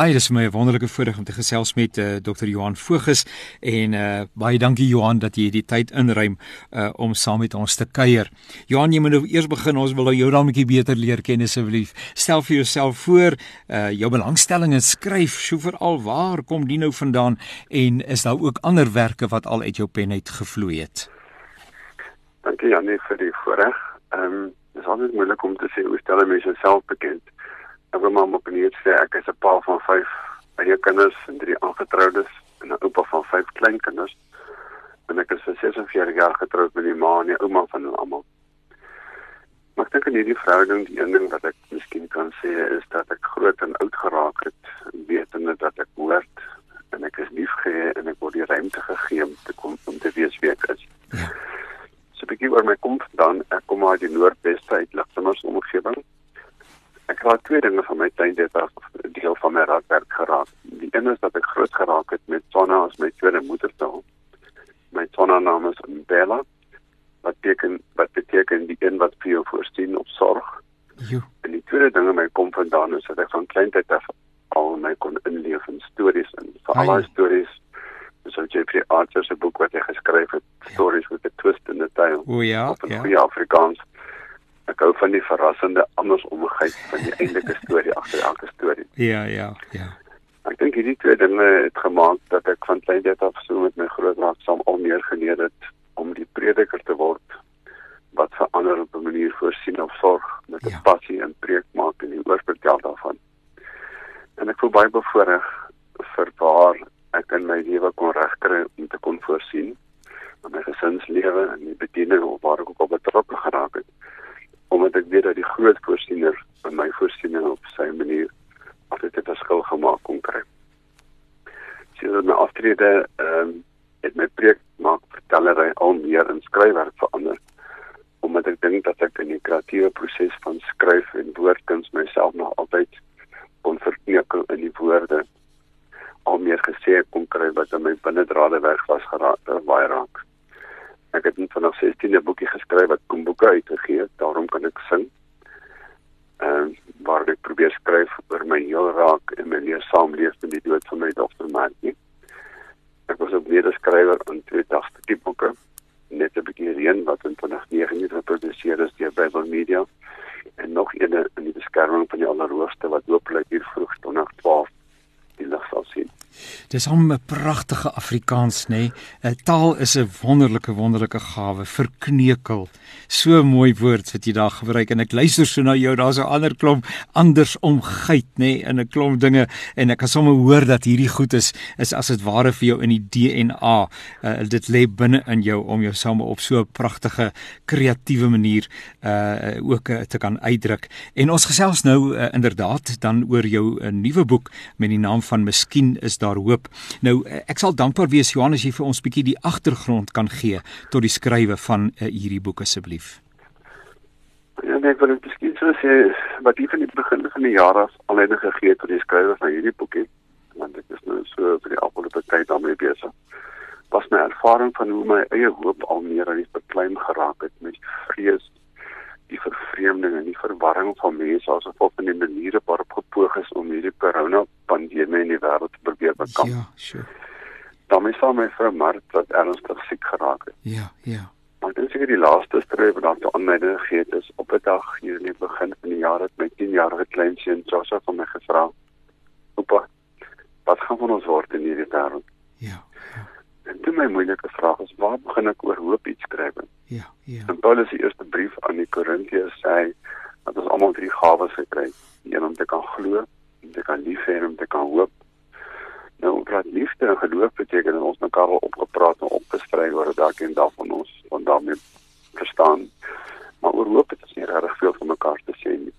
Ai, dis my 'n wonderlike voorreg om te gesels met uh, eh, Dr. Johan Voges en uh, baie dankie Johan dat jy die tyd inruim uh, om saam met ons te kuier. Johan, jy moet nou eers begin, ons wil jou dan 'n bietjie beter leer ken asseblief. Stel vir jouself voor, uh, jou belangstelling in skryf, so veral waar kom dit nou vandaan en is daar ook ander werke wat al uit jou pen uit gevloei het? Dankie Janie vir die voorreg. Ehm um, dit is altyd moeilik om te sê hoe stel 'n mens jouself bekend? Ek wil maar op 'n nuut sê ek is 'n pa van 5 eie kinders en drie aangetroudes en 'n oupa van 5 kleinkinders. En ek is vir 46 jaar getroud met die ma en die ouma van hulle almal. Maar ek dink in hierdie verhouding die een ding wat ek miskien kan sê is dat ek groot en oud geraak het, wetende dat ek hoort en ek is liefgehê en ek word die ruimte gegee om te kom om te wees wie ek is. Ja. So 'n bietjie oor my kom dan ek kom uit die Noordweste uit Ligtemers omgewing. Ek het twee dinge van my tuin dit as deel van my raadwerk geraak. Die een is dat ek groot geraak het met Sonna as my tweede moedertaal. My Sonna naam is Bella wat beteken wat beteken die een wat vir jou voorsien op sorg. Jo. En die tweede ding in my kom vandaan is dat ek van kleintyd af al my kon inleef in stories en vir al die stories so Jeffrey Archer se boek wat hy geskryf het ja. stories with a twist in the tale o ja ja in Afrikaans ek hou van die verrassende andersomgehheid van die eindelike storie agter elke storie. Ja ja ja. Ek dink hierdie twee dinge het gemaak dat ek van klein dit af so met my groot raak saam al meer geleer het om die prediker te word wat vir ander op 'n manier voorsien of sorg met 'n ja. passie en preek maak en die oorspel daarvan. En ek voel baie bevoorreg vir waar ek in my lewe kon regkry om te kon voorsien van my gesinslewe en die bediening of waar ek ook al betrokke geraak het omdat ek weet dat die groot voorsiener in my voorsiening op sy manier altyd 'n verskil gemaak kon kry. Sien so, my aftrede ehm um, het my preek maak vertellery al meer in skryfwerk verander omdat ek dink dat ek in die kreatiewe proses van skryf en woordkuns myself nog altyd kon verkneukel in die woorde al meer gesê kon kry wat in my binnedrade weg was geraak baie raak. Ek het net vanaf 16 'e boekie geskryf wat Komboeke uitgegee het, daarom ek sing. En waar ek probeer skryf oor my heel raak en my leer saamleef met die dood van my dogter Martie. Ek was ook weer 'n skrywer aan twee dagstukke boeke net 'n bietjie reën wat in 2019 geproduseer is deur Bybel Media en nog eene in die beskerming van die Allerhoogste wat hopelik hier vroeg 2012 die lig sal sien. Dis hom 'n pragtige Afrikaans nê. Nee? 'n Taal is 'n wonderlike wonderlike gawe, verkneukel. So mooi woord wat jy daar gebruik en ek luister so na jou, daar's 'n ander klomp anders omgeit nê nee? in 'n klomp dinge en ek kan sommer hoor dat hierdie goed is is as dit ware vir jou in die DNA. Uh, dit lê binne in jou om jou same op so 'n pragtige kreatiewe manier uh ook uh, te kan uitdruk. En ons gesels nou uh, inderdaad dan oor jou 'n uh, nuwe boek met die naam van Miskien is daar hoop. Nou ek sal dankbaar wees Johannes jy vir ons bietjie die agtergrond kan gee tot die skrywe van uh, hierdie boek asseblief. Ja, nee, ek wil net miskien so sê wat ek van die begin van die jaar af aanleiding gegee tot die skrywe van hierdie boekie, want ek is nou so vir die afgelope tyd daarmee besig. Was my ervaring van hoe my eie hoop al meer aan die verklein geraak het met vrees die vervreemding en die verwarring van mense asof op in die maniere waarop gepoog is om hierdie corona pandemie in die wêreld bekamp. Ja, sure. Daarmee saam met vrou Mart wat ernstig siek geraak het. Ja, ja. Maar dit is seker die laaste streep wat dan aanleiding gegee het is op 'n dag hier in die begin van die jaar het my 10 jarige kleinseun Joshua van my gevra: "Oupa, wat gaan van ons word in hierdie wêreld?" Ja. ja. En toe my moeilike vraag is: "Waar begin ek oor hoop iets skryf?" Ja, ja. In Paulus se eerste brief aan die Korintiërs sê hy dat ons almal drie gawes gekry het: een om te kan glo, om te kan lief hê en om te kan hoop. Nou, wat liefde en geloof beteken dat ons mekaar al opgepraat en opgestry oor dalk en dalk van ons van daarmee verstaan. Maar oor hoop het ons nie regtig veel van mekaar te sê nie.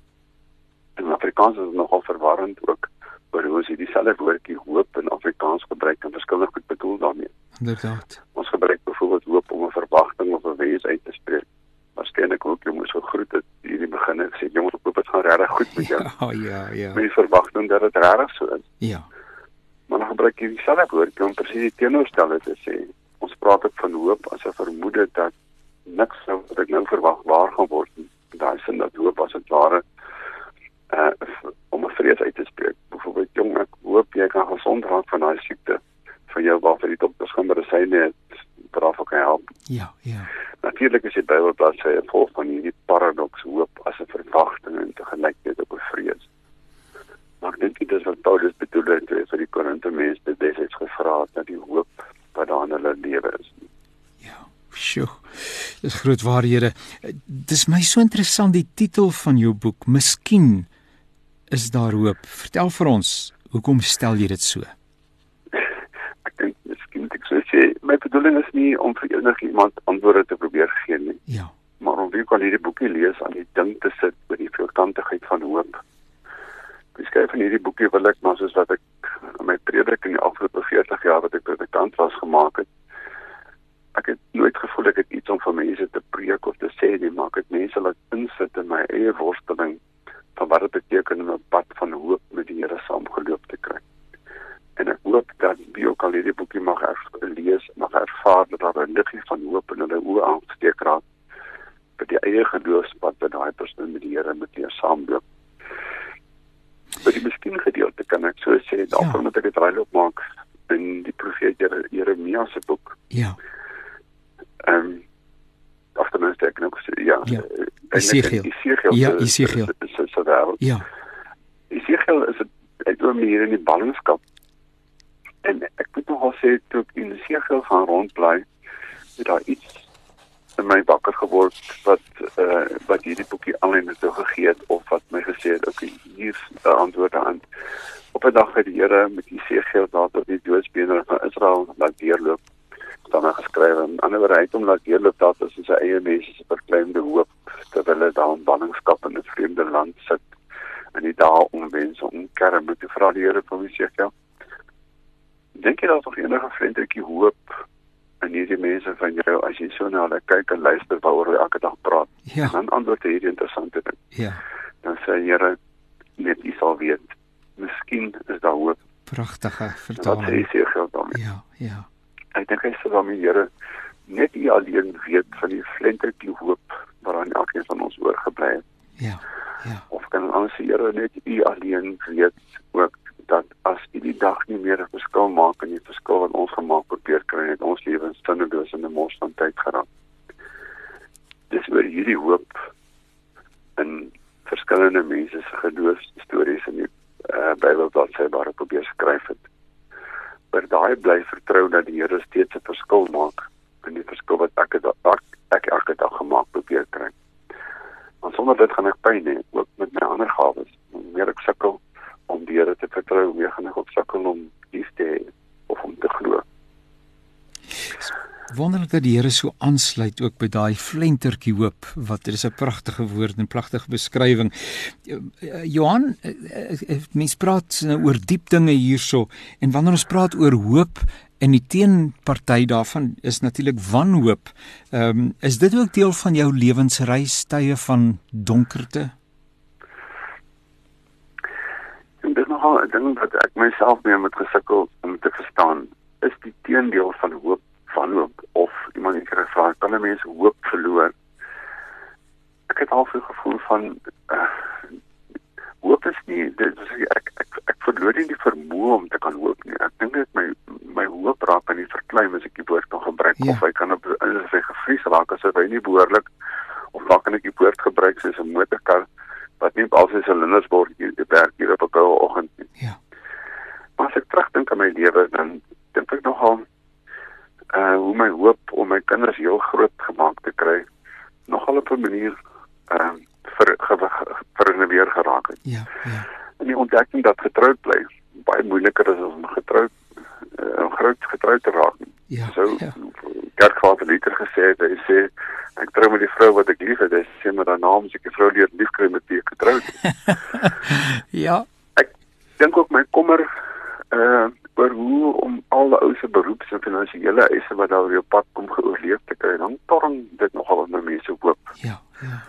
In Afrikaans is dit nogal verwarrend ook oor hoe ons hierdie selfe woordjie hoop in Afrikaans gebruik en verskillend goed bedoel daarmee. Inderdaad. Ons gebruik byvoorbeeld hoop om 'n verwagting of 'n wens uit te spreek. Waarskynlik ook jy moes gegroet het hier in die begin en sê jy moet hoop dit gaan regtig goed met jou. Ja, ja, ja. Met die verwagting dat dit regtig so is. Ja. Maar dan gebruik jy dieselfde woordjie om presies die teenoorstelde te sê. Ons praat ook van hoop as 'n vermoede dat niks sou wat ek nou verwag waar gaan word nie. Daai sin dat hoop as 'n ware uh om 'n vrees uit te spreek. Byvoorbeeld jong ek hoop jy kan gesond raak van daai siekte van jou waarvoor die dokters gaan medisyne het wat af kan help. Ja, ja. Natuurlik is die Bybelbladsy vol van hierdie paradoks hoop as 'n verwagting en tegelykheid ook 'n vrees. Maar ek dink dit is wat Paulus bedoel het toe hy vir die Korinthe mense destyds gevra het dat die hoop wat daar in hulle lewe is. Ja, sjoe. Dis groot waarhede. Dis my so interessant die titel van jou boek. Miskien is daar hoop. Vertel vir ons, hoekom stel jy dit so? my bedoeling is nie om vir enigiemand antwoorde te probeer gee nie. Ja. Maar om wie kan hierdie boekie lees aan die ding te sit oor die veelkantigheid van hoop. Ek skryf in hierdie boekie wil ek maar soos wat ek in my predik in die afgelope 40 jaar wat ek predikant was gemaak het. Ek het nooit gevoel ek het iets om vir mense te preek of te sê nie, maar ek het mense laat insit in my eie worsteling van wat dit beteken om 'n pad van hoop met die Here saamgeloop te kry en ek hoop dat wie ook al hierdie boekie mag lees mag ervaar dat daar 'n liggie van hoop in hulle oë aansteek raak vir die eie geloofspad wat daai persoon met die Here moet leer saamloop. Vir die miskien gedeelte kan ek so sê ja. moet ek dit raai loop maak in die profeet Jeremia se boek. Ja. Ehm um, minste ek nog sê ja. ja. Ezekiel. Ja, Ezekiel. Ja. Ezekiel is 'n glo hier in die ballingskap En ek moet nogal sê toe ek in Seegel gaan rondbly, het daar iets in my wakker geword wat eh uh, wat hierdie boekie aanleiding toe gegee het of wat my gesê het okay hier is 'n antwoord aan. Op 'n dag het die Here met die Seegel daar tot die doodsbene van Israel laat deurloop. Dan het geskryf en ander bereid om laat deurloop dat as sy eie mense se verkleinde hoop terwyl hulle daar in ballingskap in 'n vreemde land sit en die dae omwens om kerm te vra die Here vir wie Seegel dink jy daar's nog enige vriendelike hoop in hierdie mense van jou as jy so na hulle kyk en luister waaroor hulle elke dag praat? Ja. Dan antwoord hierdie interessante ding. Ja. Dan sê Here net u sal weet. Miskien is daar hoop. Pragtige vertaling. Wat sê jy geld dan? Ja, ja. Ek dink hy sê dan die Here net u alleen weet van die vriendelike hoop waaraan elkeen van ons oorgebly het. Ja. Ja. Of kan ons Here net u alleen weet ook dat as u die dag nie meer 'n verskil maak in die verskil wat ons gemaak probeer kry het ons lewens sinneloos in 'n mos van tyd geraak. Dis oor hierdie hoop in verskillende mense se geloofstories in die uh, Bybel wat sy daar probeer skryf het. Daai bly vertrou dat die Here steeds 'n verskil maak in die verskil wat ek het, ek, ek elke dag gemaak probeer kry. Want sonder dit gaan ek pyn hê ook met my ander gawes. Meer ek sukkel om die Here te vertrou, weer gaan ek op sukkel om lief te hê of om te glo. Wonderlik dat die Here so aansluit ook by daai flentertjie hoop wat dit is 'n pragtige woord en pragtige beskrywing. Johan, mens praat nou oor diep dinge hierso en wanneer ons praat oor hoop en die teenparty daarvan is natuurlik wanhoop. Ehm um, is dit ook deel van jou lewensreis tye van donkerte? nogal 'n ding wat ek myself mee moet gesukkel om te verstaan, is die teendeel van hoop van hoop of iemand het gevra, kan 'n mens hoop verloor? Ek het al veel gevoel van uh, hoop is nie dit is ek ek ek verloor nie die vermoë om te kan hoop nie. Ek dink dit my my hoop raak aan die verklein as ek die woord kan gebruik ja. of hy kan op in sy gevries raak as hy nie behoorlik of waar kan ek die woord gebruik soos 'n motorkar wat nie al sy silinders word hier die werk hier op 'n koue oggend nie. Ja. Maar as ek terugdink aan my lewe dan dink ek nogal uh hoe my hoop om my kinders heel groot gemaak te kry nogal op 'n manier uh vir vir 'n weer geraak het. Ja, ja. En die ontdekking dat getroud bly baie moeiliker is as om getroud uh, groot getroud te raak. Ja. So ja. Kerkvader Luther gesê het, hy sê ek trou met die vrou wat ek liefhet, hy sê maar dan naam ek die vrou leer liefkry met wie ek getroud het. ja. Ek dink ook my kommer uh oor hoe om al die ou se beroeps en finansiële eise wat daar op jou pad kom geoorleef te kry. Dan torn dit nogal my mense hoop. Ja, ja.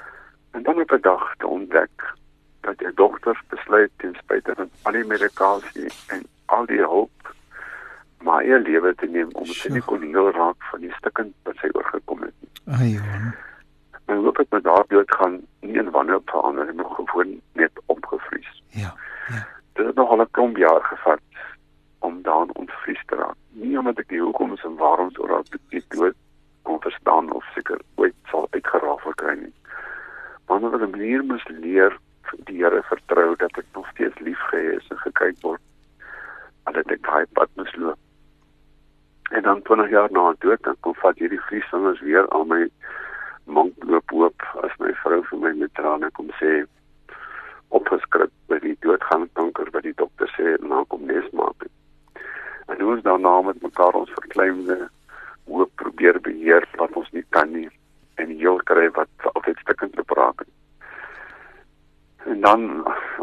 En dan op 'n dag te ontdek dat die dokters besluit ten spyte van al die medikasie en al die hulp my eie lewe te neem om dit nie kon heel raak van die stukkend wat sy oorgekom het nie. Ai Johan. My hoop het met daar dood gaan nie in wanhoop verander nie, maar gewoon net opgevries. Ja. Ja. Dit het nog al 'n klomp jaar gevat daan ontvries te raak. Nie omdat ek die hoekoms en waaroms oor die dood kon verstaan of seker ooit sal uitgerafel kry nie. Maar omdat ek 'n manier moes leer die Here vertrou dat ek nog steeds liefgehê is en gekyk word. Al het ek daai pad moes loop. En dan 20 jaar na dood dan kom vat hierdie vriesvingers weer aan my mond loop hoop as my vrou vir my met trane kom sê opgeskryf by die doodgangskanker wat die dokter sê nou kom nes maak. En hoe ons nou met mekaar ons verkleinde hoop probeer beheer wat ons nie kan nie en heel kry wat altyd stukkend loop raak. En dan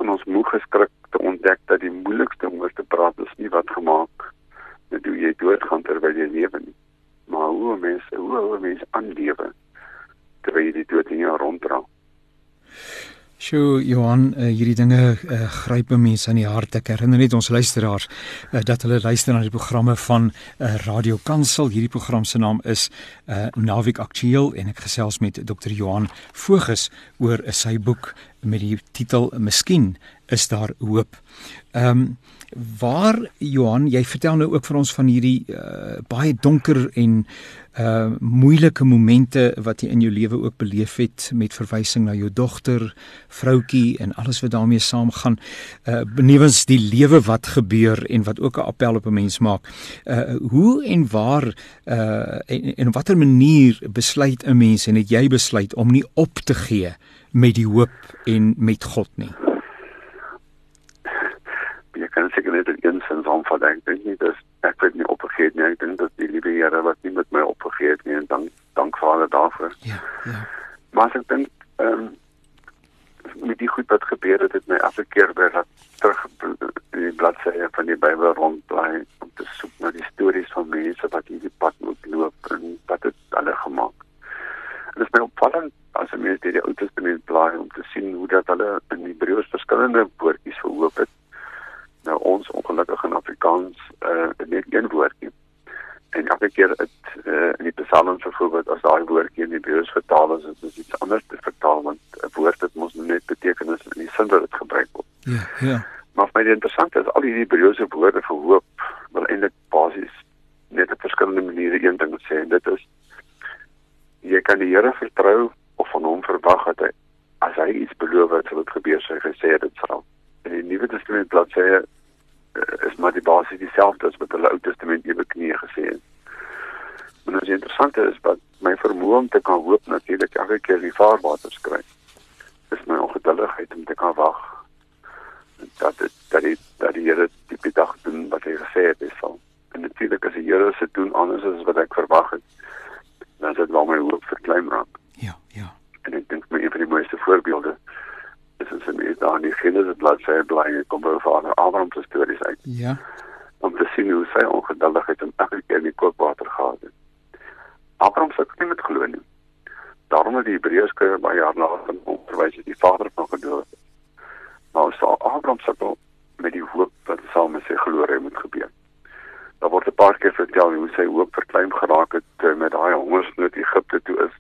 in ons moeg geskrik te ontdek dat die moeilikste om oor te praat is nie wat gemaak dat jy doodgaan terwyl jy lewe nie. Maar hoe mense hoe mense aanlewe terwyl jy die dood in jou ronddra. Sjoe Johan, uh, hierdie dinge uh, gryp mense aan die hart. Ek herinner net ons luisteraars uh, dat hulle luister na die programme van uh, Radio Kansel. Hierdie program se naam is uh, Naweek Aktueel en ek gesels met Dr. Johan Voges oor uh, sy boek met die titel Miskien is daar hoop. Ehm um, waar Johan, jy vertel nou ook vir ons van hierdie uh, baie donker en uh moeilike momente wat jy in jou lewe ook beleef het met verwysing na jou dogter, vroutjie en alles wat daarmee saamgaan. Uh benewens die lewe wat gebeur en wat ook 'n appel op 'n mens maak. Uh hoe en waar uh en, en watter manier besluit 'n mens en het jy besluit om nie op te gee met die hoop en met God nie? Jy kan seker net in sin saamvat, ek dink nie dis ek weet nie opgegee nie. Ek dink dat die liewe Here wat nie met my opgegee het nie en dank dank Vader daarvoor. Ja, ja. Maar ek dink ehm um, met die goed wat gebeur het, het my elke keer weer laat terug die bladsye van die Bybel rondbly om te soek na die stories van mense wat hierdie pad moet loop en wat het hulle gemaak. Dit is my opvallend as jy net die Ou Testament blaai om te sien hoe dat hulle in Hebreëus verskillende woordjies verhoop het nou ons ongelukkig in Afrikaans uh net een woordjie. En elke keer het uh in die Psalms byvoorbeeld as daai woordjie in die Hebreëus vertaal is, is dit iets anders te vertaal want 'n woord het mos net betekenis in die sin wat dit gebruik word. Ja. Maar my interessant is al hierdie Hebreëse woorde vir hoop wil eintlik basies net op verskillende maniere een ding sê en dit is jy kan die Here vertrou of van hom verwag dat hy as hy iets beloof het, sal dit gebeur, sy gesê dit sal in die Nuwe Testament bladsye uh, is maar die basis dieselfde as wat hulle Ou Testament ewe knie gesê het. Maar nou is interessant is dat my vermoë om te kan hoop natuurlik elke keer die vaarwater skry. Dis my ongeduldigheid om te kan wag dat dit dat die dat die Here die dag doen wat hy gesê het hy sal. En natuurlik as die Here se doen anders as wat ek verwag het, dan sal dit wel my hoop verklein raak. Ja, ja. En ek dink my een van die mooiste voorbeelde is as jy daar in die Genesis bladsy bly en kom by Vader Abraham se stories uit. Ja. Om te sien hoe sy ongeduldigheid om elke keer die kookwater gehad het. Abraham sê nie met glo nie. Daarom het die Hebreërs skrywer baie jaar later om verwys dat die Vader van geduld Abraham sê met die hoop dat saam met sy glorie moet gebeur. Daar word 'n paar keer vertel hoe sy hoop verklein geraak het eh, met daai hongersnood Egipte toe is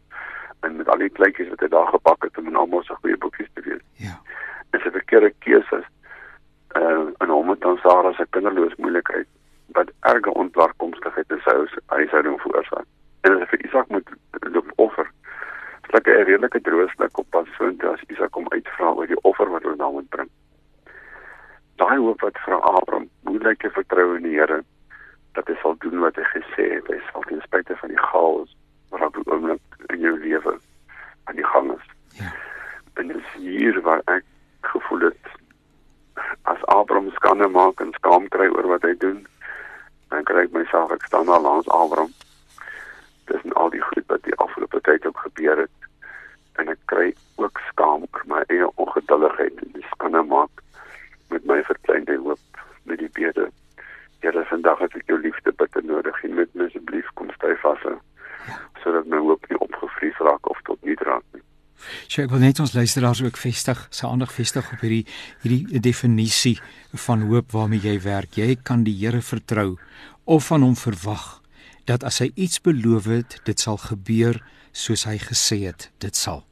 en met al die kleintjies wat hy daar gepak het om in almal se goeie boekies te wees. Ja. En sy verkeerde keuses uh en hom het dan Sara se kinderloos moeilikheid wat erge ontlarkomstigheid in sy huishouding veroorsaak. En as hy vir Isak moet loop offer, sluk hy 'n redelike droogsluk op pas vind as Isak hom uitvra oor die offer wat hulle nou moet bring. Daai hoop wat vra Abraham, hoe lyk jy vertrou in die Here dat hy sal doen wat hy gesê het, hy sal ten spyte van die chaos wat op die oomblik in jou lewe aan die gang is. Ja. En dit is hier waar ek gevoel het as Abraham skande maak en skaam kry oor wat hy doen, dan kry ek myself ek staan al langs Abraham. Dis en al die goed wat die afgelope tyd ook gebeur het en ek kry ook skaam oor my eie ongeduldigheid en die skande maak met my verkleinde hoop met die bede. Here, vandag het ek jou liefde en nodig. Geen met my asseblief kom styf vas sodat my hoop nie opgevries raak of tot nie raak nie. So ek wil net ons luisteraars ook vestig, se aandag vestig op hierdie hierdie definisie van hoop waarmee jy werk. Jy kan die Here vertrou of van hom verwag dat as hy iets beloof het, dit sal gebeur soos hy gesê het, dit sal.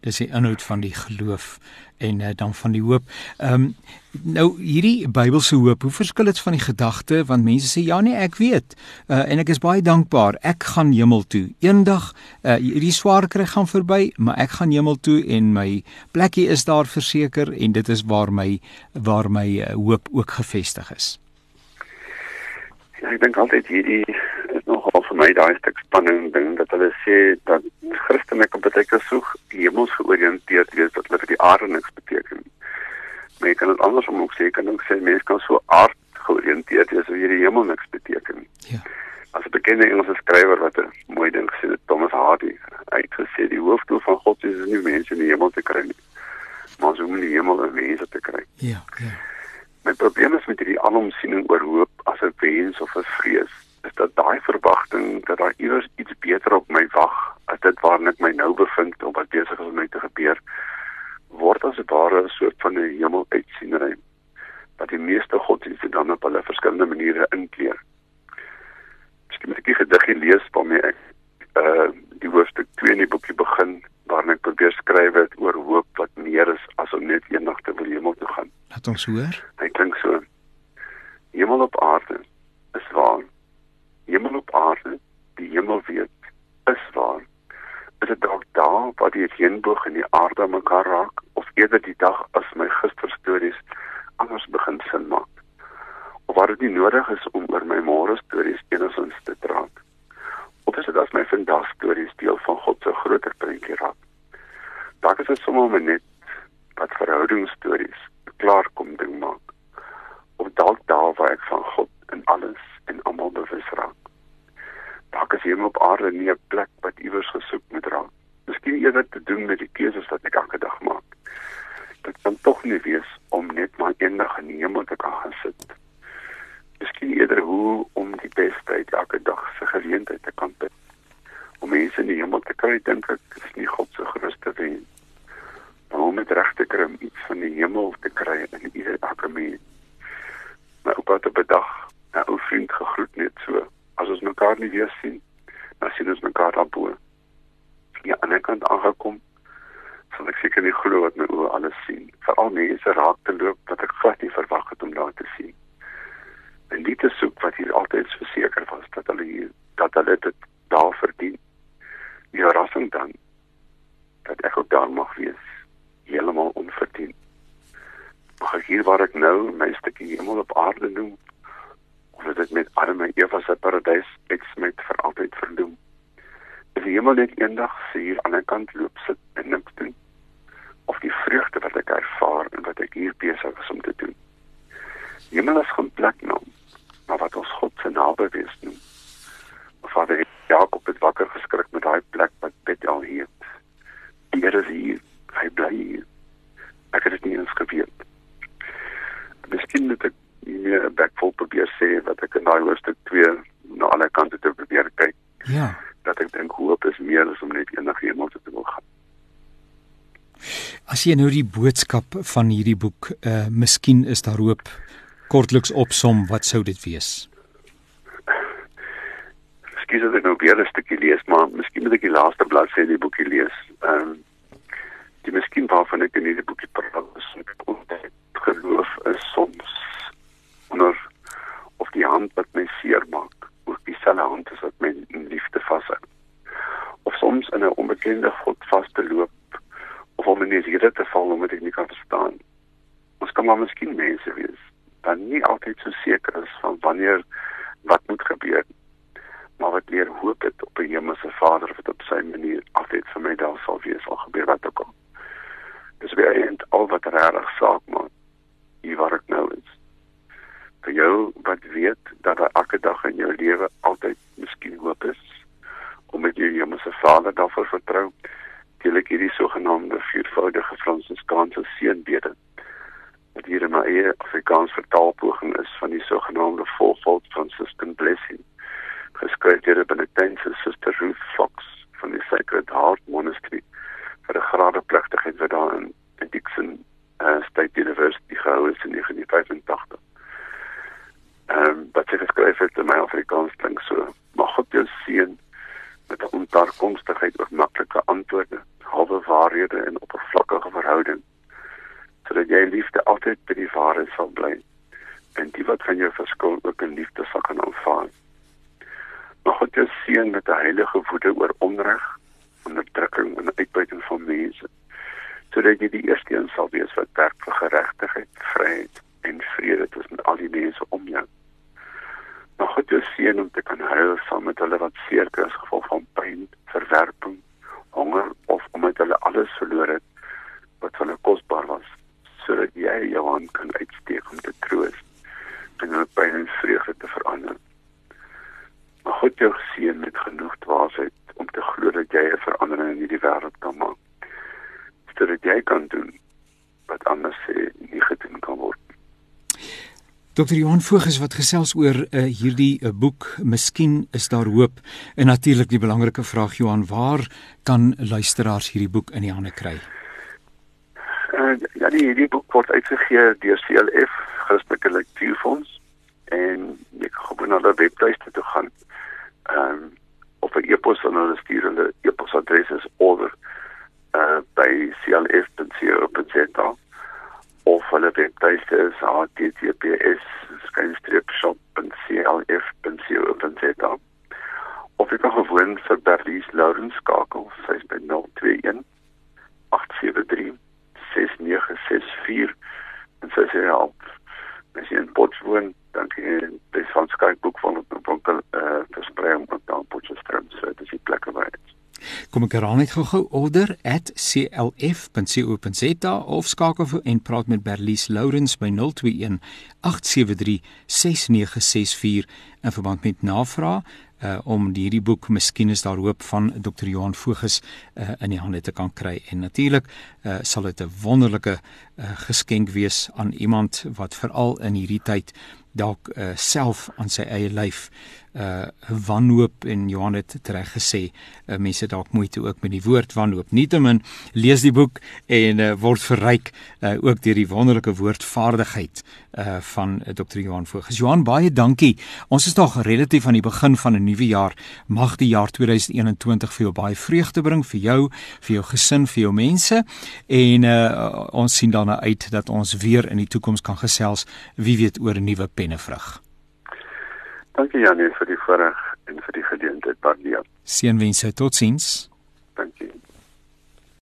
Dis die inhoud van die geloof en uh, dan van die hoop. Ehm um, nou hierdie Bybelse hoop, hoe verskil dit van die gedagte want mense sê ja nee, ek weet. Uh, en ek is baie dankbaar. Ek gaan hemel toe. Eendag uh, hierdie swaar kry gaan verby, maar ek gaan hemel toe en my plekkie is daar verseker en dit is waar my waar my uh, hoop ook gefestig is. Ja, ek dink altyd hierdie nogal vir my daai stuk spanning ding dat hulle sê dat Christene op baie keer soek hemels georiënteerd wees dat hulle vir die aarde niks beteken. Maar jy kan dit andersom ook sê, kan ook sê mense kan so aard georiënteerd wees of hierdie hemel niks beteken. Ja. As 'n bekende Engelse skrywer wat 'n mooi ding gesê het, Thomas Hardy, hy het gesê die hoofdoel van God is nie mense in die hemel te kry nie, maar om in die hemel mense te kry. Ja, ja. My probleem is met hierdie alomsiening oor hoop as 'n wens of 'n vrees, is dat daai verwagting dat daar iewers iets beter op my wag as dit waarna ek my nou bevind of wat besig is om met te gebeur, word as 'n ware 'n soort van 'n hemel uitsienery wat die meeste godsdienste dan op hulle verskillende maniere inkleer. Miskien moet ek 'n gediggie lees waarmee ek uh die hoofstuk 2 in die boekie begin waarin ek probeer skryf het oor hoop wat meer is as om net eendag te wil hemel toe gaan. Laat ons hoor. Hy klink so. Hemel op aarde is waar. Hemel op aarde, die hemel weet, is waar. Is dit dalk daar waar die reënboog en die aarde mekaar raak of eerder die dag as my gister stories anders begin sin maak? Of waar dit nie nodig is om oor my môre stories enigsins te praat? Of is dit as my vandag stories deel van God se groter prentjie raak? Dalk is dit sommer net wat verhoudingsstories klaar kom ding maak. Of dalk daar waar ek van God en alles en almal bewus raak. Dalk is hom op aarde nie 'n plek wat iewers gesoek moet raak. Miskien eerder te doen met die keuses wat ek elke dag maak. Dit kan tog nie wees om net maar eendag in die hemel te kan gaan sit. Miskien eerder hoe om die beste uit elke dag se geleentheid te kan put. Om mense in die hemel te kry, dink ek, is nie God se grootste wens maar om dit reg te kry om iets van die hemel te kry in ieder elke mens. My oupa het op 'n dag 'n ou vriend gegroet net so. As ons mekaar nie weer sien, dan sien ons mekaar daarbo. Ja, aan die kant aangekom, sal ek seker nie glo wat my oë alles sien. Veral mense raak te loop wat ek glad nie verwag het om daar te sien. En dit is soek wat hier altyd verseker was dat hulle hier dat hulle dit daar verdien. Die verrassing dan dat ek ook daar mag wees heeltemal onverdien. Mag ek hier waar ek nou my stukkie hemel op aarde noem of dit met arme Eva se paradys uitsmet vir altyd verdoem. Is die hemel net eendag se hier aan 'n kant loop sit en niks doen of die vreugde wat ek ervaar en wat ek hier besig is om te doen. Die hemel is geen plek nou, maar wat ons God se naby wees noem. Vader Jakob het wakker geskrik met daai plek wat Bethel heet. Die Here is hier hy bly hier. Ek het dit nie eens geweet. Miskien moet ek meer 'n backfall probeer sê wat ek in daai hoofstuk 2 na alle kante te probeer kyk. Ja. Dat ek dink hoop is meer as om net eendag hemel te wil gaan. As jy nou die boodskap van hierdie boek, uh miskien is daar hoop kortliks opsom, wat sou dit wees? Miskien sou ek nou weer 'n stukkie lees, maar miskien moet ek die laaste bladsy in die boekie lees. Ehm um, die miskien waarvan ek in hierdie boekie praat is geloof is soms onder of die hand wat my seer maak ook dieselfde hand is wat my in liefde vashou. Of soms in 'n onbekende God vas te loop of om in die rede te val omdat ek nie kan verstaan. Ons kan maar miskien mense wees wat nie altyd so seker is van wanneer wat moet gebeur maar wat leer hoop het op 'n hemelse Vader wat op sy manier altyd vir my daar sal wees al gebeur wat ook al dis weer eend al wat regtig saak maak hier waar ek nou is. Vir jou wat weet dat daar elke dag in jou lewe altyd miskien hoop is om met jou hemelse Vader daarvoor vertrou deel ek hierdie sogenaamde viervoudige Fransiskaanse seënbede wat hier in my eie Afrikaans vertaalpoging is van die sogenaamde fourfold Franciscan blessing geskryf deur 'n Benedictine Suster Ruth Fox van die Sacred Heart Monastery vir 'n graadeplegtigheid wat daar in Dixon uh, State University gehou is in 1985. Ehm um, wat sy geskryf het in my Afrikaans klink so: Mag God jou seën met 'n ontarkomstigheid oor maklike antwoorde, halwe waarhede en oppervlakkige verhouding, sodat jy liefde altyd by die waarheid sal bly God jou seën met genoeg dwaasheid om te glo dat jy 'n verandering in hierdie wêreld kan maak. Sodat jy kan doen wat anders sê nie gedoen kan word. Dr. Johan Voges wat gesels oor uh, hierdie uh, boek, Miskien is daar hoop. En natuurlik die belangrike vraag Johan, waar kan luisteraars hierdie boek in die hande kry? Uh, ja, die, die boek word uitgegee deur CLF, Christelike Lektuurfonds en jy kan gewoon na hulle webtuiste toe gaan. Ehm um, of 'n e-pos aan hulle stuur hulle e-posadres is order uh by clf.co.za of hulle webtuiste is https skynstreepshop.clf.co.za of jy kan gewoon vir Berlies Lourens skakel, sy's by 021 873 6964 en sy sê help as jy in Potchefstroom dan kan jy dis van Skype boek van op 'n winkel eh uh, versprei om op dan Potchefstroom so dit is die plekke waar dit Ek herhaal net gou-gou order@clf.co.za of skakel vir en praat met Berlies Lourens by 021 873 6964 in verband met navraag uh om hierdie boek Miskien is daar hoop van Dr. Johan Voges uh in die hande te kan kry en natuurlik uh sal dit 'n wonderlike uh geskenk wees aan iemand wat veral in hierdie tyd dalk uh self aan sy eie lyf uh wanhoop en Johan het reg gesê uh, mense dalk moeite ook met die woord wanhoop. Nietemin lees die boek en uh, word verryk uh, ook deur die wonderlike woordvaardigheid uh van uh, Dr. Johan Voges Johan baie dankie. Ons is nog relatief aan die begin van 'n nuwe jaar. Mag die jaar 2021 vir jou baie vreugde bring vir jou vir jou gesin vir jou mense. En uh ons sien daarna uit dat ons weer in die toekoms kan gesels wie weet oor 'n nuwe pennevrug Dankie Janie vir die voorreg en vir die geleentheid, Bardia. Seënwense, totsiens.